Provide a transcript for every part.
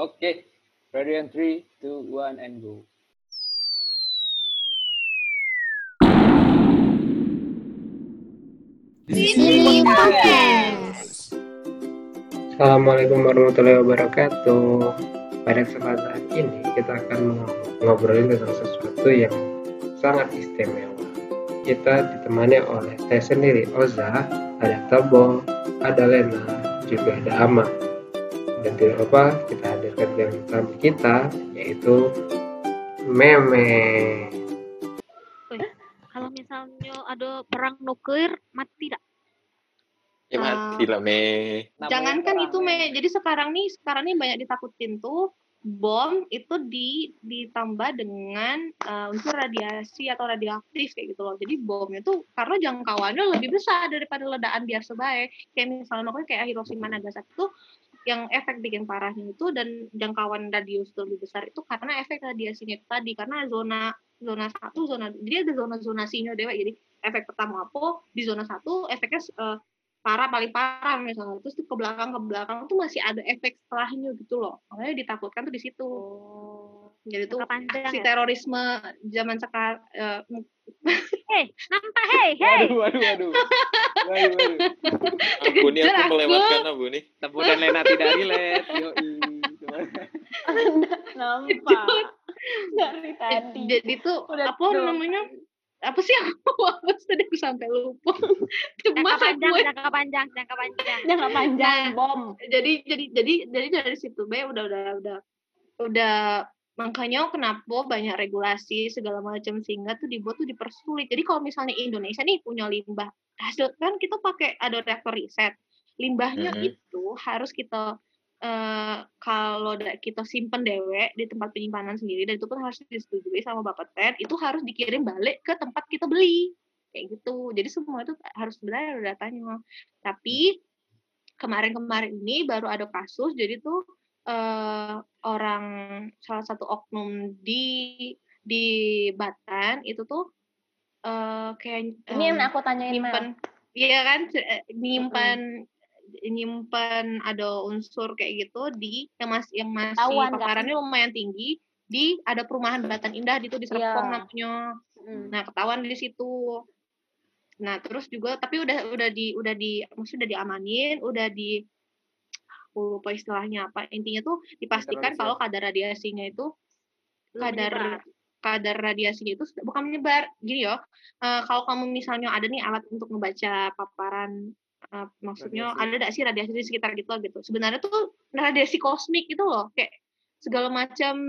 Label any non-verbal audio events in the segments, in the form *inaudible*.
Oke, ready and three, two, one, and go. Sini Podcast. Assalamualaikum warahmatullahi wabarakatuh. Pada kesempatan ini kita akan ngobrolin tentang sesuatu yang sangat istimewa. Kita ditemani oleh saya sendiri Oza, ada Tobo, ada Lena, juga ada Ama. Dan tidak lupa kita hadirkan yang tamu kita yaitu Meme. kalau misalnya ada perang nuklir mati tidak Ya mati lah, Me. Jangankan itu me, jadi sekarang nih sekarang nih banyak ditakutin tuh bom itu di ditambah dengan uh, unsur radiasi atau radioaktif kayak gitu loh. Jadi bomnya tuh karena jangkauannya lebih besar daripada ledakan biasa baik. Kayak misalnya nuklir kayak Hiroshima Nagasaki tuh yang efek bikin parahnya itu dan jangkauan radius lebih besar itu karena efek radiasinya itu tadi karena zona zona satu zona jadi ada zona zonasinya dewa jadi efek pertama apa di zona satu efeknya uh, parah paling parah misalnya terus ke belakang ke belakang tuh masih ada efek setelahnya gitu loh makanya ditakutkan tuh di situ jadi tuh si ya? terorisme zaman sekarang uh, hei nampak hei hei Waduh, waduh, waduh. Waduh, waduh. Aku Kejar aku. melewatkan Abu nih. Tebu dan Lena tidak relate. Yoi. Nampak. Dari tadi. jadi tuh Udah apa namanya apa sih aku apa tadi aku sampai lupa jangka Masa panjang gue jangka panjang jangka panjang Jangka panjang Nah, bom. jadi jadi jadi jadi dari situ be udah udah udah udah makanya kenapa banyak regulasi segala macam sehingga tuh dibuat tuh dipersulit. Jadi kalau misalnya Indonesia nih punya limbah hasil kan kita pakai ada reaktor riset limbahnya Mhm. itu harus kita eh kalau kita simpen dewek di tempat penyimpanan sendiri dan itu pun harus disetujui sama Bapak Ted itu harus dikirim balik ke tempat kita beli. Kayak gitu. Jadi semua itu harus ada datanya. Tapi kemarin-kemarin ini baru ada kasus jadi tuh eh, orang salah satu oknum di di Batan itu tuh eh kayak Ini yang em, aku tanyain nyimpen iya kan eh, nyimpen nyimpen ada unsur kayak gitu di yang masih yang masih nggak paparannya lumayan tinggi di ada perumahan Batan Indah di tuh di Serpong Iya. namanya Hmm. Nah, ketahuan di situ. Nah, terus juga tapi udah udah di udah di maksudnya udah diamanin, udah di aku lupa istilahnya apa. Intinya tuh dipastikan kalau kadar radiasinya itu Belum kadar menyebar. kadar radiasinya itu bukan menyebar. Gini ya. eh, kalau kamu misalnya ada nih alat untuk membaca paparan eh, maksudnya Radiasi. ada nggak sih radiasi di sekitar gitu gitu. Sebenarnya tuh radiasi kosmik gitu loh, kayak segala macam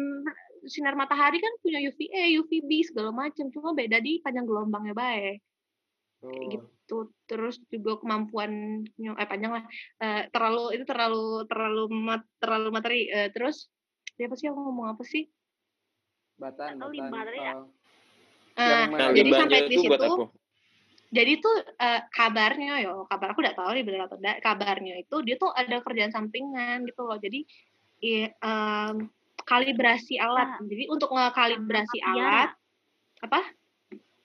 sinar matahari kan punya UVA, UVB segala macam, cuma beda di panjang gelombangnya baik Tuh. gitu. Terus juga kemampuannya eh panjang lah. Eh, terlalu itu terlalu terlalu mat, terlalu materi. Eh, terus siapa sih yang ngomong apa sih? Batan, Atau batan. limbah tadi ya? eh, Eh, Yang Nah, Nah, jadi sampai di itu buat situ apa? jadi tuh eh, kabarnya yo kabar aku udah tahu nih bener atau enggak kabarnya itu dia tuh ada kerjaan sampingan gitu loh jadi i- em, kalibrasi alat Ah. jadi untuk ngekalibrasi alat apa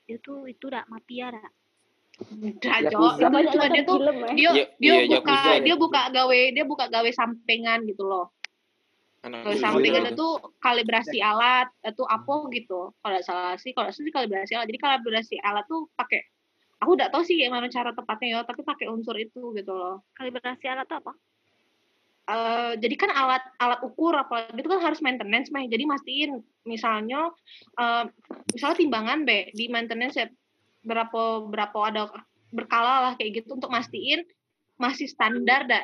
itu itu dak mafia dak udah Yakuza. Jo. itu Banyak cuma dia tuh film ya. dia Iya, dia iya, buka Yakuza ya. dia buka gawe dia buka gawe sampingan gitu loh Anak gawe aku sampingan juga. itu kalibrasi alat itu apa gitu kalau salah sih kalau sih kalibrasi alat jadi kalibrasi alat tuh pakai aku udah tahu sih gimana cara tepatnya ya tapi pakai unsur itu gitu loh kalibrasi alat tuh apa Eh, jadi kan alat alat ukur apa itu kan harus maintenance mah jadi mastiin misalnya eh, misalnya timbangan B di maintenance ya berapa berapa ada berkala lah kayak gitu untuk mastiin masih standar dah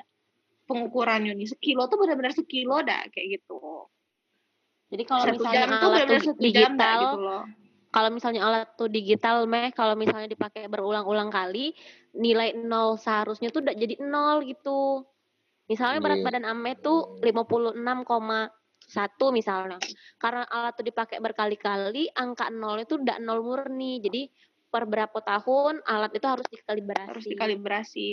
pengukurannya nih sekilo tuh benar-benar sekilo dah kayak gitu Jadi kalau satu misalnya jam tuh alat benar-benar tuh satu jam dah digital, gitu loh kalau misalnya alat tuh digital meh, kalau misalnya dipakai berulang-ulang kali, nilai nol seharusnya tuh udah jadi nol gitu. Misalnya berat Iya. badan Ame tuh 56,1 misalnya. Karena alat tuh dipakai berkali-kali, angka nol itu udah nol murni. Jadi per berapa tahun alat itu harus dikalibrasi. harus dikalibrasi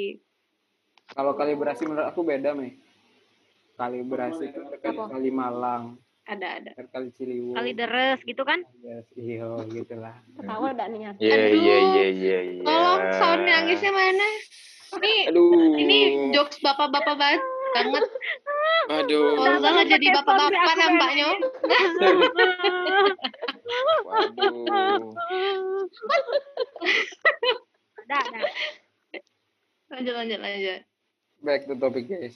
Kalau kalibrasi menurut aku beda, Mei. Kalibrasi itu Apa? kali Malang, ada ada kali Ciliwung. kali deres gitu kan Yes, iya, gitulah. Ketawa udah nih ya. Iya, Aduh. iya, iya, iya, iya. tolong sound nangisnya mana ini Aduh. ini jokes bapak-bapak banget banget Aduh. Oh, salah jadi bapak-bapak nampaknya. *laughs* *laughs* Waduh. Ada. Lanjut, lanjut, lanjut. Back to topic guys.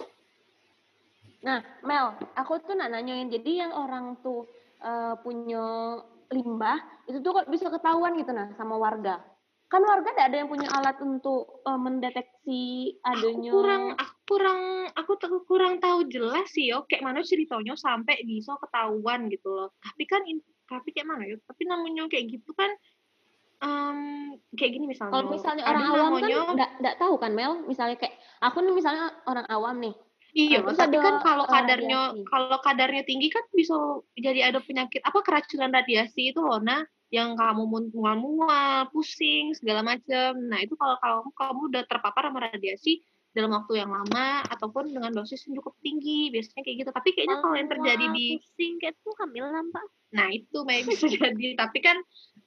Nah, Mel, aku tuh nak nanyain, jadi yang orang tuh eh, punya limbah, itu tuh kok bisa ketahuan gitu nah sama warga? Kan warga tidak ada yang punya alat untuk eh, mendeteksi Aku adanya. kurang, aku kurang, aku tuh kurang tahu jelas sih yo, kayak mana ceritanya sampai bisa ketahuan gitu loh. Tapi kan, in- tapi kayak mana ya? Tapi namanya kayak gitu kan, em, kayak gini misalnya. Kalau misalnya orang awam kan namanya- nggak nggak tahu kan Mel, misalnya kayak aku nih misalnya orang awam nih, Iya, Terus tapi kan kalau kadarnya radiasi. kalau kadarnya tinggi kan bisa jadi ada penyakit apa keracunan radiasi itu loh, nah yang kamu mual-mual, pusing segala macam. Nah itu kalau kamu kamu udah terpapar sama radiasi dalam waktu yang lama ataupun dengan dosis yang cukup tinggi biasanya kayak gitu. Tapi kayaknya kalau yang terjadi di pusing kayak tuh hamil nampak. nah itu Mei bisa *laughs* jadi. Tapi kan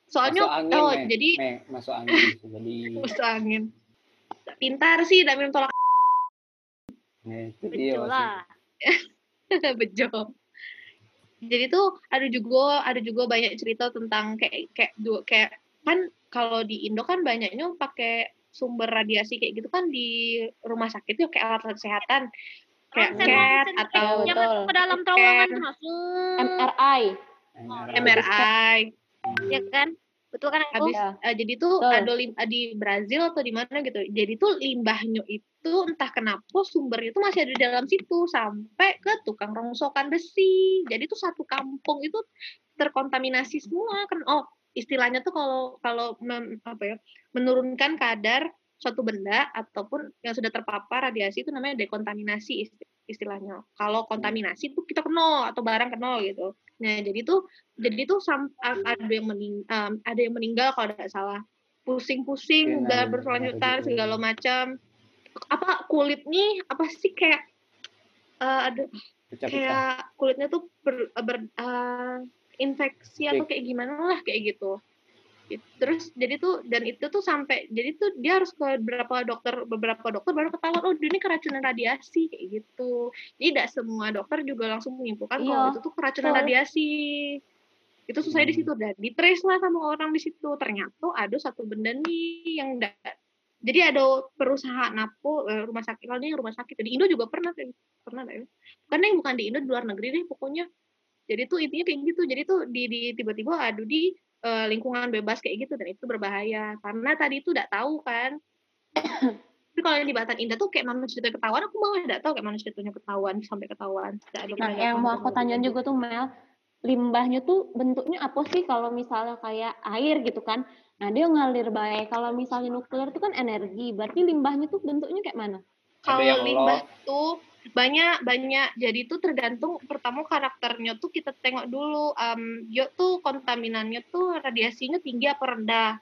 soalnya Masuk angin, oh Mei. jadi Mei, masuk angin jadi. *laughs* masuk angin. Pintar sih, tidak minum tolak Nah, itu dia Betul maksudnya. lah. *laughs* bejo jadi tuh ada juga ada juga banyak cerita tentang kayak kayak dua kayak kan kalau di Indo kan banyaknya pakai sumber radiasi kayak gitu kan di rumah sakit tuh kayak alat kesehatan kayak CAT ronsen, atau yang betul. masuk ke dalam terowongan tuh langsung. MRI. MRI Ya kan? Betul kan aku? habis Ya. eh, jadi tuh Betul. ada lim- di Brazil atau di mana gitu jadi tuh limbahnya itu entah kenapa sumbernya itu masih ada di dalam situ sampai ke tukang rongsokan besi jadi tuh satu kampung itu terkontaminasi semua kan oh istilahnya tuh kalau kalau mem- apa ya menurunkan kadar suatu benda ataupun yang sudah terpapar radiasi itu namanya dekontaminasi isti- istilahnya. Kalau kontaminasi tuh kita kenal atau barang kenal gitu. Nah jadi tuh jadi tuh sam- ada yang mening, em, ada yang meninggal kalau tidak salah. Pusing-pusing Iya, udah ada- berkelanjutan ada gitu. segala macam. Apa kulit nih apa sih kayak eh, ada kayak kulitnya tuh ber, ber eh, infeksi atau kayak gimana lah kayak gitu. Terus jadi tuh dan itu tuh sampai jadi tuh dia harus ke beberapa dokter beberapa dokter baru ketahuan oh dia ini keracunan radiasi kayak gitu. Jadi tidak semua dokter juga langsung menyimpulkan kalau Iya, itu tuh keracunan betul. radiasi. Itu selesai di situ dan di trace lah sama orang di situ. Ternyata ada satu benda nih yang enggak jadi ada perusahaan napo eh, rumah sakit kalau ini rumah sakit. Di Indo juga pernah pernah nggak ya? Karena yang bukan di Indo di luar negeri deh pokoknya jadi tuh intinya kayak gitu. Jadi tuh di, di tiba-tiba adu di eh, lingkungan bebas kayak gitu dan itu berbahaya. Karena tadi itu tidak tahu kan. *coughs* Tapi kalau yang di Batan Indah tuh kayak mana ceritanya ketahuan aku malah tidak tahu kayak mana ceritanya ketahuan sampai ketahuan. Tidak ada Nah, yang mau aku tanyain juga tuh Mel, limbahnya tuh bentuknya apa sih? Kalau misalnya kayak air gitu kan? Nah, dia ngalir baik. Kalau misalnya nuklir itu kan energi, berarti limbahnya tuh bentuknya kayak mana? kalau limbah tuh banyak banyak. Jadi tuh tergantung pertama karakternya tuh kita tengok dulu um, dia tuh kontaminannya tuh radiasinya tinggi apa rendah.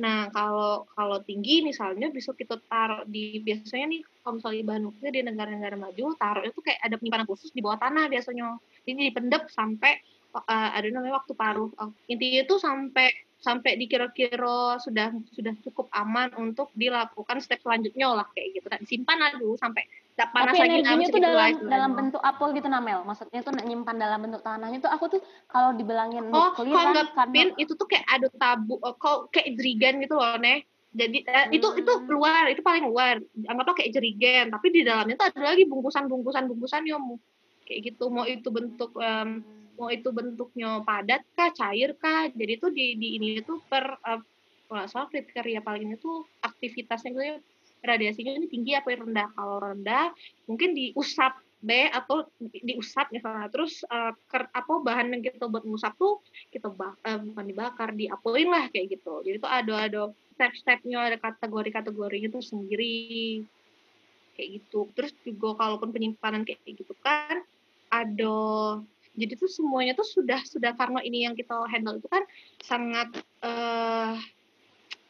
Nah kalau kalau tinggi misalnya bisa kita taruh di biasanya nih kalau misalnya bahan nuklir di negara-negara maju taruhnya tuh kayak ada penyimpanan khusus di bawah tanah biasanya. Jadi dipendep sampai uh, ada namanya waktu paruh. Uh, intinya tuh sampai sampai dikira-kira sudah sudah cukup aman untuk dilakukan step selanjutnya lah kayak gitu dan simpan lah dulu sampai tak panas Tapi lagi energinya nah, tuh lah dalam istilahnya. dalam bentuk apa gitu Namel? Maksudnya tuh nak nyimpan dalam bentuk tanahnya tuh aku tuh kalau dibilangin oh nuklir kalau kan nggak pin itu tuh kayak ada tabu oh, kau kayak jerigen gitu loh neh jadi eh, itu itu Hmm. luar itu paling luar anggaplah kayak jerigen tapi di dalamnya tuh ada lagi bungkusan bungkusan bungkusan yang kayak gitu mau itu bentuk em, mau itu bentuknya padat kah cair kah jadi tuh di di ini tuh per nggak salah kriteria palingnya tuh aktivitasnya gitu ya, radiasinya ini tinggi apa rendah? Kalau rendah mungkin diusap B atau di- diusap misalnya terus eh, ker- apa bahan yang kita buat ngusap tuh kita bak eh, bukan dibakar diapain lah kayak gitu. Jadi tuh ada ada step-stepnya ada kategori-kategorinya tuh sendiri kayak gitu. Terus juga kalaupun penyimpanan kayak gitu kan ada jadi tuh semuanya tuh sudah sudah karena ini yang kita handle itu kan sangat eh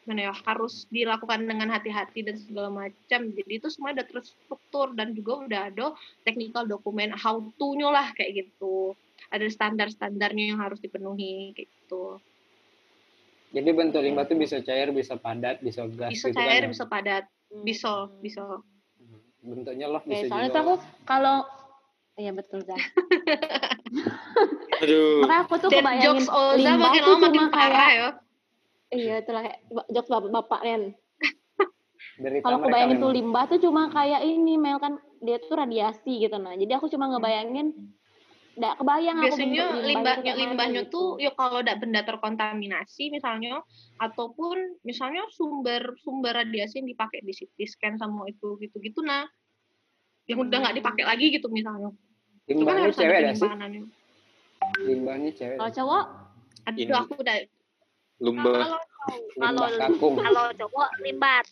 mana ya harus dilakukan dengan hati-hati dan segala macam jadi itu semua udah terstruktur dan juga udah ada technical dokumen how to-nya lah kayak gitu ada standar-standarnya yang harus dipenuhi kayak gitu Jadi bentuk limbah itu bisa cair, bisa padat, bisa gas bisa gitu cair kan. ya? bisa padat bisa bisa Bentuknya loh bisa soalnya juga. tuh aku kalau Iya betul Zah. Aduh. Makanya aku tuh kebayangin jokes Oza limbah makin lama makin cuma parah kayak ya. iya itulah kayak jokes bapak-bapak Ren. Derita Kalau kebayangin tuh limbah tuh cuma kayak ini Mel kan dia tuh radiasi gitu nah. Jadi aku cuma ngebayangin nggak kebayang aku biasanya bentuk limbah itu kayak mana limbahnya gitu. tuh ya kalau ada benda terkontaminasi misalnya ataupun misalnya sumber sumber radiasi yang dipakai di CT scan sama itu gitu gitu nah yang udah nggak dipakai lagi gitu misalnya Limbahnya harus ada cewek gak sih? Limbahnya cewek. Kalau cowok aduh Ini. aku udah Lumba. Kalau kakung. kalau cowok limbat.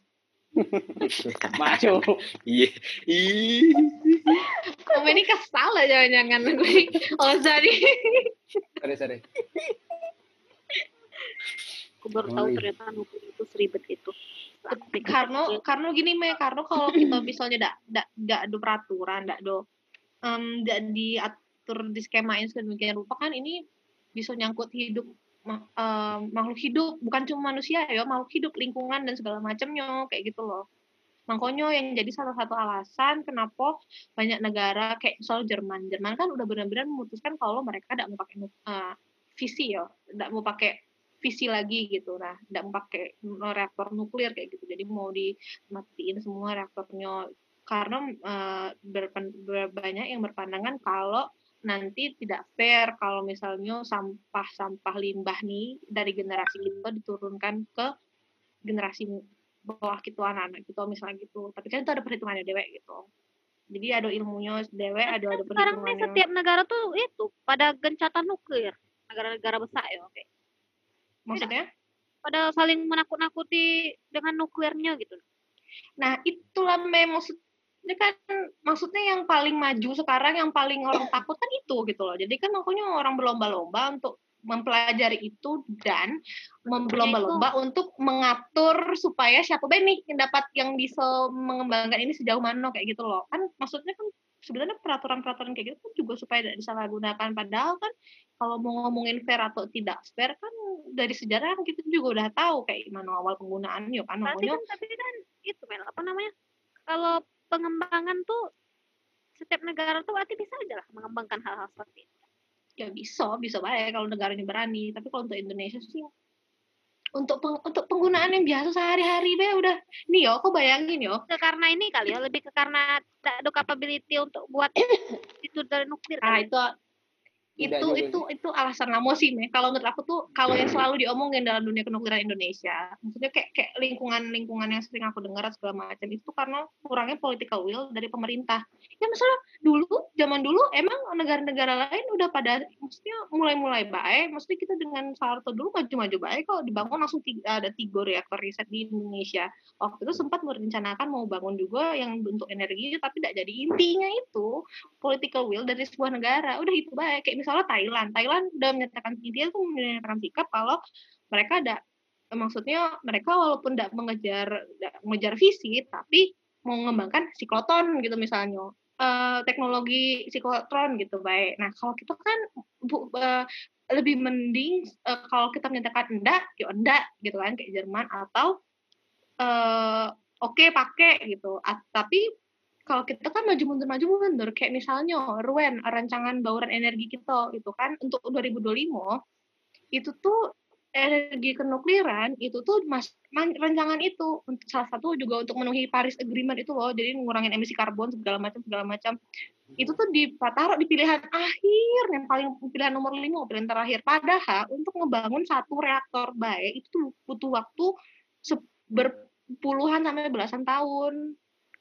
Maco. Iya. Ih. kamu ini kesal lah jangan-jangan gue Oza nih Sorry, sorry. Aku baru tahu ternyata nuklir itu seribet itu. karena karena gini me karena kalau kita misalnya ndak ndak ada peraturan ndak ada em, ndak diatur di skemain sedemikian rupa kan ini bisa nyangkut hidup em, makhluk hidup bukan cuma manusia ya makhluk hidup lingkungan dan segala macamnya kayak gitu loh. Makanya yang jadi salah satu alasan kenapa banyak negara kayak soal Jerman Jerman kan udah benar-benar memutuskan kalau mereka tidak mau pakai eh, visi ya tidak mau pakai visi lagi gitu. Nah tidak mau pakai reaktor nuklir kayak gitu. Jadi mau dimatiin semua reaktornya karena berpen- ber- banyak yang berpandangan kalau nanti tidak fair kalau misalnya sampah-sampah limbah nih dari generasi kita diturunkan ke generasi bawah gitu anak-anak gitu misalnya gitu tapi kan itu ada perhitungannya dewek gitu jadi ada ilmunya dewek ada ada Sekarang nih perhitungannya setiap negara tuh itu pada gencatan nuklir. Negara-negara besar ya, oke. maksudnya Pada saling menakut-nakuti dengan nuklirnya gitu. Nah, itulah memang maksudnya kan maksudnya yang paling maju sekarang yang paling orang takut kan itu gitu loh. Jadi kan makanya orang berlomba-lomba untuk mempelajari itu dan berlomba-lomba untuk mengatur supaya siapa baik nih yang dapat yang bisa mengembangkan ini sejauh mana kayak gitu loh. Kan maksudnya kan sebenarnya peraturan-peraturan kayak gitu kan juga supaya tidak disalahgunakan padahal kan kalau mau ngomongin fair atau tidak fair kan dari sejarah kan kita juga udah tahu kayak gimana awal penggunaannya kan kan tapi kan itu Mel, apa namanya? Kalau pengembangan tuh setiap negara tuh berarti bisa aja lah mengembangkan hal-hal seperti itu. ya bisa bisa baik kalau negaranya berani tapi kalau untuk Indonesia sih untuk peng- untuk penggunaan yang biasa sehari-hari be udah nih yo kok bayangin yo Ke karena ini kali ya, lebih ke karena tidak ada capability untuk buat *coughs* itu dari nuklir ah kali. ya. itu Tidak itu juga itu itu alasan lama sih Meh. kalau menurut aku tuh kalau yang selalu diomongin dalam dunia kenukliran Indonesia maksudnya kayak kayak lingkungan lingkungan yang sering aku dengar segala macam itu karena kurangnya political will dari pemerintah. Ya misalnya dulu zaman dulu emang negara-negara lain udah pada maksudnya mulai-mulai baik maksudnya kita dengan Soeharto dulu maju-maju baik kok dibangun langsung tiga, ada tiga reaktor riset di Indonesia. Waktu itu sempat merencanakan mau bangun juga yang untuk energi tapi tidak jadi. Intinya itu political will dari sebuah negara udah itu baik kayak misalnya Thailand. Thailand udah menyatakan dia tuh menyatakan sikap kalau mereka ada maksudnya mereka walaupun tidak mengejar nggak mengejar visi tapi mau mengembangkan sikloton gitu misalnya. Eh, teknologi siklotron gitu baik. Nah kalau kita kan bu, eh, lebih mending eh, kalau kita menyatakan enggak ya enggak gitu kan kayak Jerman atau eh oke pakai gitu. A- tapi kalau kita kan maju mundur maju mundur. Kayak misalnya Ruen rancangan bauran energi kita gitu kan. Untuk 2025 itu tuh energi kenukliran itu tuh mas rancangan itu. Untuk salah satu juga untuk memenuhi Paris Agreement itu loh. Jadi ngurangin emisi karbon segala macam segala macam. Itu tuh ditaruh di pilihan akhir yang paling pilihan nomor lima pilihan terakhir. Padahal untuk ngebangun satu reaktor baik itu tuh butuh waktu berpuluhan sampai belasan tahun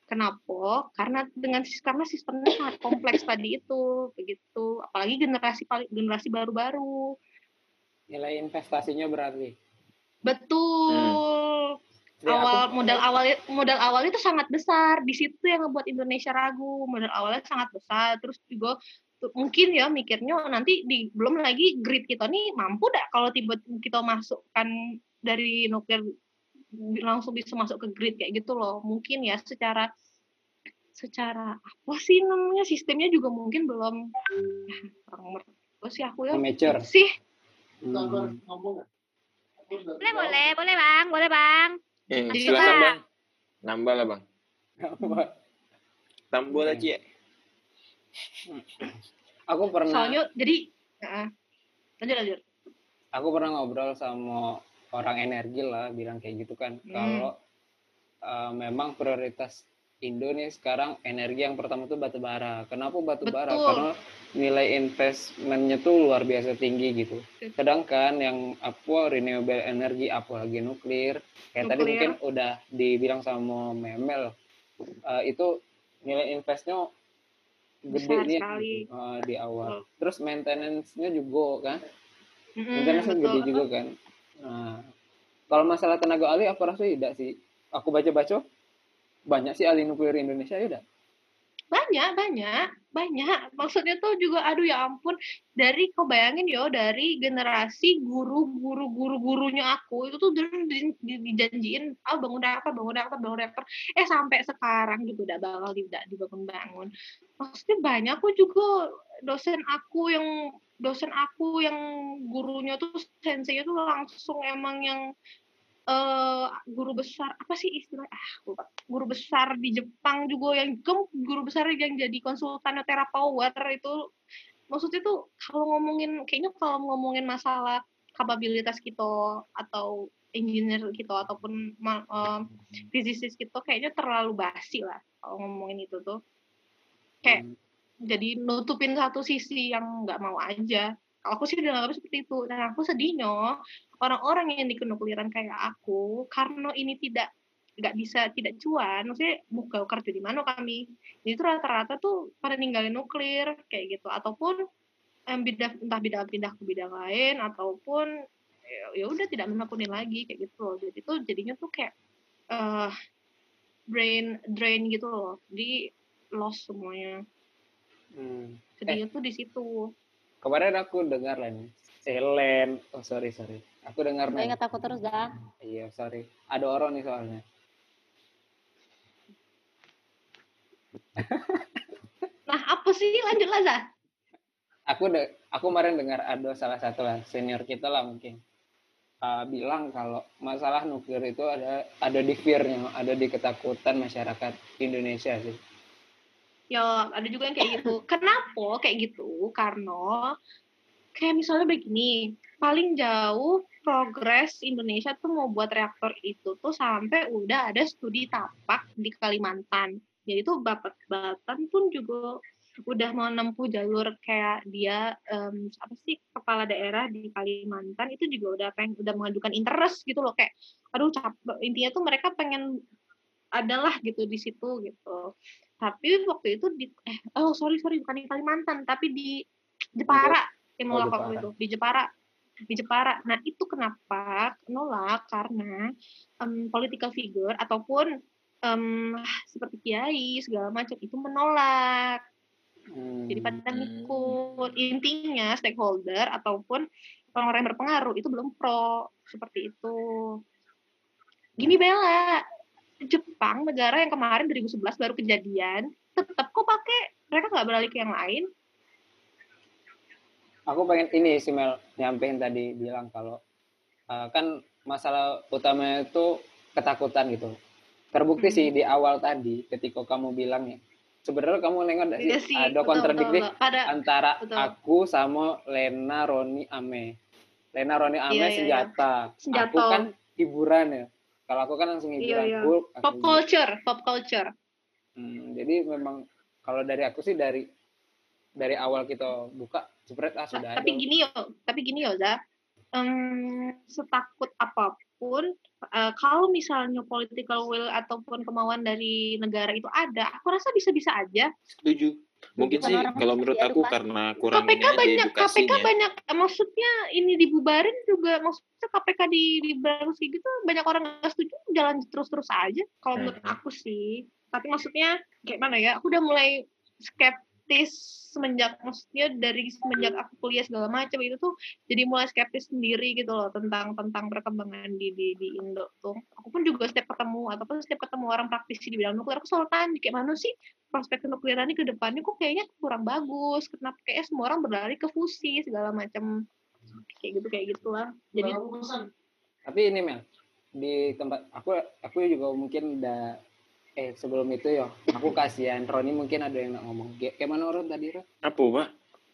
Kenapa? Karena dengan karena sistemnya sangat kompleks tadi itu, begitu. Apalagi generasi paling generasi baru-baru. Nilai investasinya berarti. Betul. Jadi aku- awal modal awal modal awal itu sangat besar. Di situ yang ngebuat Indonesia ragu. Modal awalnya sangat besar. Terus juga mungkin ya mikirnya nanti di belum lagi grid kita nih mampu dah kalau tiba kita masukkan dari nuklir langsung bisa masuk ke grid kayak gitu loh. Mungkin ya secara secara apa sih namanya sistemnya juga mungkin belum ya, kurang sih aku ya Amateur. sih Hmm. Boleh, boleh, boleh bang, boleh bang. Eh, silakan Pak. bang. Nambah lah bang. Tambah lah cie. *laughs* Aku pernah Soalnya jadi Heeh. lanjut lanjut. aku pernah ngobrol sama orang energi lah bilang kayak gitu kan Hmm. kalau uh, memang prioritas Indo nih sekarang energi yang pertama tuh batu bara. Kenapa batu bara? Karena nilai investmentnya tuh luar biasa tinggi gitu. Sedangkan yang apa renewable energy apalagi nuklir kayak tadi Nuklir. mungkin udah dibilang sama Memel uh, itu nilai investnya gede Besar nih sekali. uh, di awal. Terus maintenance-nya juga kan Mm-mm, Maintenance gede juga kan. Nah, kalau masalah tenaga ahli aku rasa tidak sih. Aku baca-baca banyak sih ahli nuklir Indonesia ya udah. Banyak, banyak, banyak. Maksudnya tuh juga, aduh ya ampun, dari kau bayangin yo, dari generasi guru-guru guru-gurunya aku itu tuh dijanjiin, ah bangun reaktor, bangun reaktor, bangun reaktor. Eh sampai sekarang juga udah bakal tidak dibangun-bangun. Maksudnya banyak aku juga dosen aku yang dosen aku yang gurunya tuh senseinya tuh langsung emang yang eh guru besar apa sih istilah ah guru besar di Jepang juga yang guru besar yang jadi konsultan terapower itu. Maksudnya tuh kalau ngomongin kayaknya kalau ngomongin masalah kapabilitas kita atau engineer kita ataupun ma- em, physicist kita kayaknya terlalu basi lah kalau ngomongin itu tuh. Kayak jadi nutupin satu sisi yang nggak mau aja. Aku sih udah nganggap seperti itu. Dan aku sedihnya orang-orang yang di kenukliran kayak aku karena ini tidak nggak bisa tidak cuan maksudnya buka kerja di mana kami? Itu rata-rata tuh pada ninggalin nuklir kayak gitu. Ataupun em, bidang entah bidang pindah ke bidang lain ataupun ya- udah tidak menekuni lagi kayak gitu loh. Jadi tuh jadinya tuh kayak eh brain drain gitu loh. Jadi lost semuanya Hmm. sedihnya tuh di situ Kemarin aku dengar Len. Eh, Len. Oh, sorry, sorry. Aku dengar Len. ingat aku terus dah. Iya, sorry. Ada orang nih soalnya. *laughs* nah apa sih lanjut lah Zah Aku de aku kemarin dengar ada salah satu lah senior kita lah mungkin. uh, bilang kalau masalah nuklir itu ada ada di fear-nya, ada di ketakutan masyarakat Indonesia sih. Ya ada juga yang kayak gitu. Kenapa kayak gitu? Karena kayak misalnya begini paling jauh progres Indonesia tuh mau buat reaktor itu tuh sampai udah ada studi tapak di Kalimantan. Jadi tuh bapak Batan pun juga udah mau nempuh jalur kayak dia em, apa sih kepala daerah di Kalimantan itu juga udah pengen udah mengajukan interest gitu loh. Kayak aduh capek intinya tuh mereka pengen adalah gitu di situ gitu tapi waktu itu di eh oh sorry sorry bukan di Kalimantan tapi di Jepara yang Oh, nolak waktu Jepara. itu di Jepara di Jepara. Nah itu kenapa nolak? Karena em, political figure ataupun em, seperti kiai segala macam itu menolak. Hmm. jadi pada Hmm. ngikut. Intinya stakeholder ataupun orang-orang yang berpengaruh itu belum pro seperti itu. Gini Bella Jepang negara yang kemarin 2011 baru kejadian tetap kok pakai mereka nggak beralih ke yang lain Aku pengen ini sih Mel nyampein tadi bilang kalau uh, kan masalah utamanya itu ketakutan gitu. Terbukti Hmm. sih di awal tadi ketika kamu bilang ya. Sebenarnya kamu nengok sih, Iya sih ada pada antara betul. aku sama Lena Roni Ame. Lena Roni Ame Iya, iya, iya. senjata. Senjata. Aku kan hiburan ya. Kalau aku kan langsung Iya, hiburan iya. Hulk, pop culture pop culture Hmm, jadi memang kalau dari aku sih dari dari awal kita buka spread ah sudah tapi ada. gini yo tapi gini yo Za Em, setakut apa pun eh, kalau misalnya political will ataupun kemauan dari negara itu ada aku rasa bisa-bisa aja Setuju. Mungkin Bukan sih kalau menurut aku karena kurang KPK ini aja banyak KPK banyak. Maksudnya ini dibubarin juga maksudnya KPK di kayak gitu banyak orang nggak setuju jalan terus-terus aja kalau menurut Mhm. aku sih. Tapi maksudnya kayak mana ya aku udah mulai skeptis semenjak maksudnya dari semenjak aku kuliah segala macam itu tuh jadi mulai skeptis sendiri gitu loh tentang tentang perkembangan di di di Indo tuh. Aku pun juga setiap ketemu ataupun setiap ketemu orang praktisi di bidang nuklir aku selalu tanya kayak mana sih prospek nukliran ini ke depannya? Kok kayaknya kurang bagus kenapa kayak semua orang berlari ke fusi segala macam. Kayak gitu kayak gitulah. Jadi Tapi ini Mel, di tempat aku aku juga mungkin udah eh sebelum itu yo aku kasihan Roni mungkin ada yang nak ngomong Ge- kayak mana Ron tadi Ron Apa, Pak?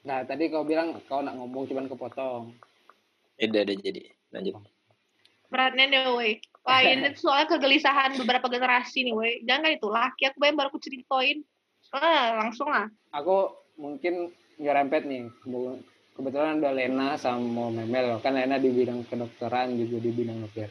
nah tadi kau bilang kau nak ngomong cuman kepotong Eh, udah, udah jadi. Lanjut. Beratnya deh, woi. Wah, *laughs* ini soalnya kegelisahan beberapa generasi nih, woi. Jangan itu laki aku bayang baru aku ceritain. Ah, langsung lah. aku mungkin nyerempet nih kebetulan ada Lena sama Memel kan Lena di bidang kedokteran juga di bidang nuklir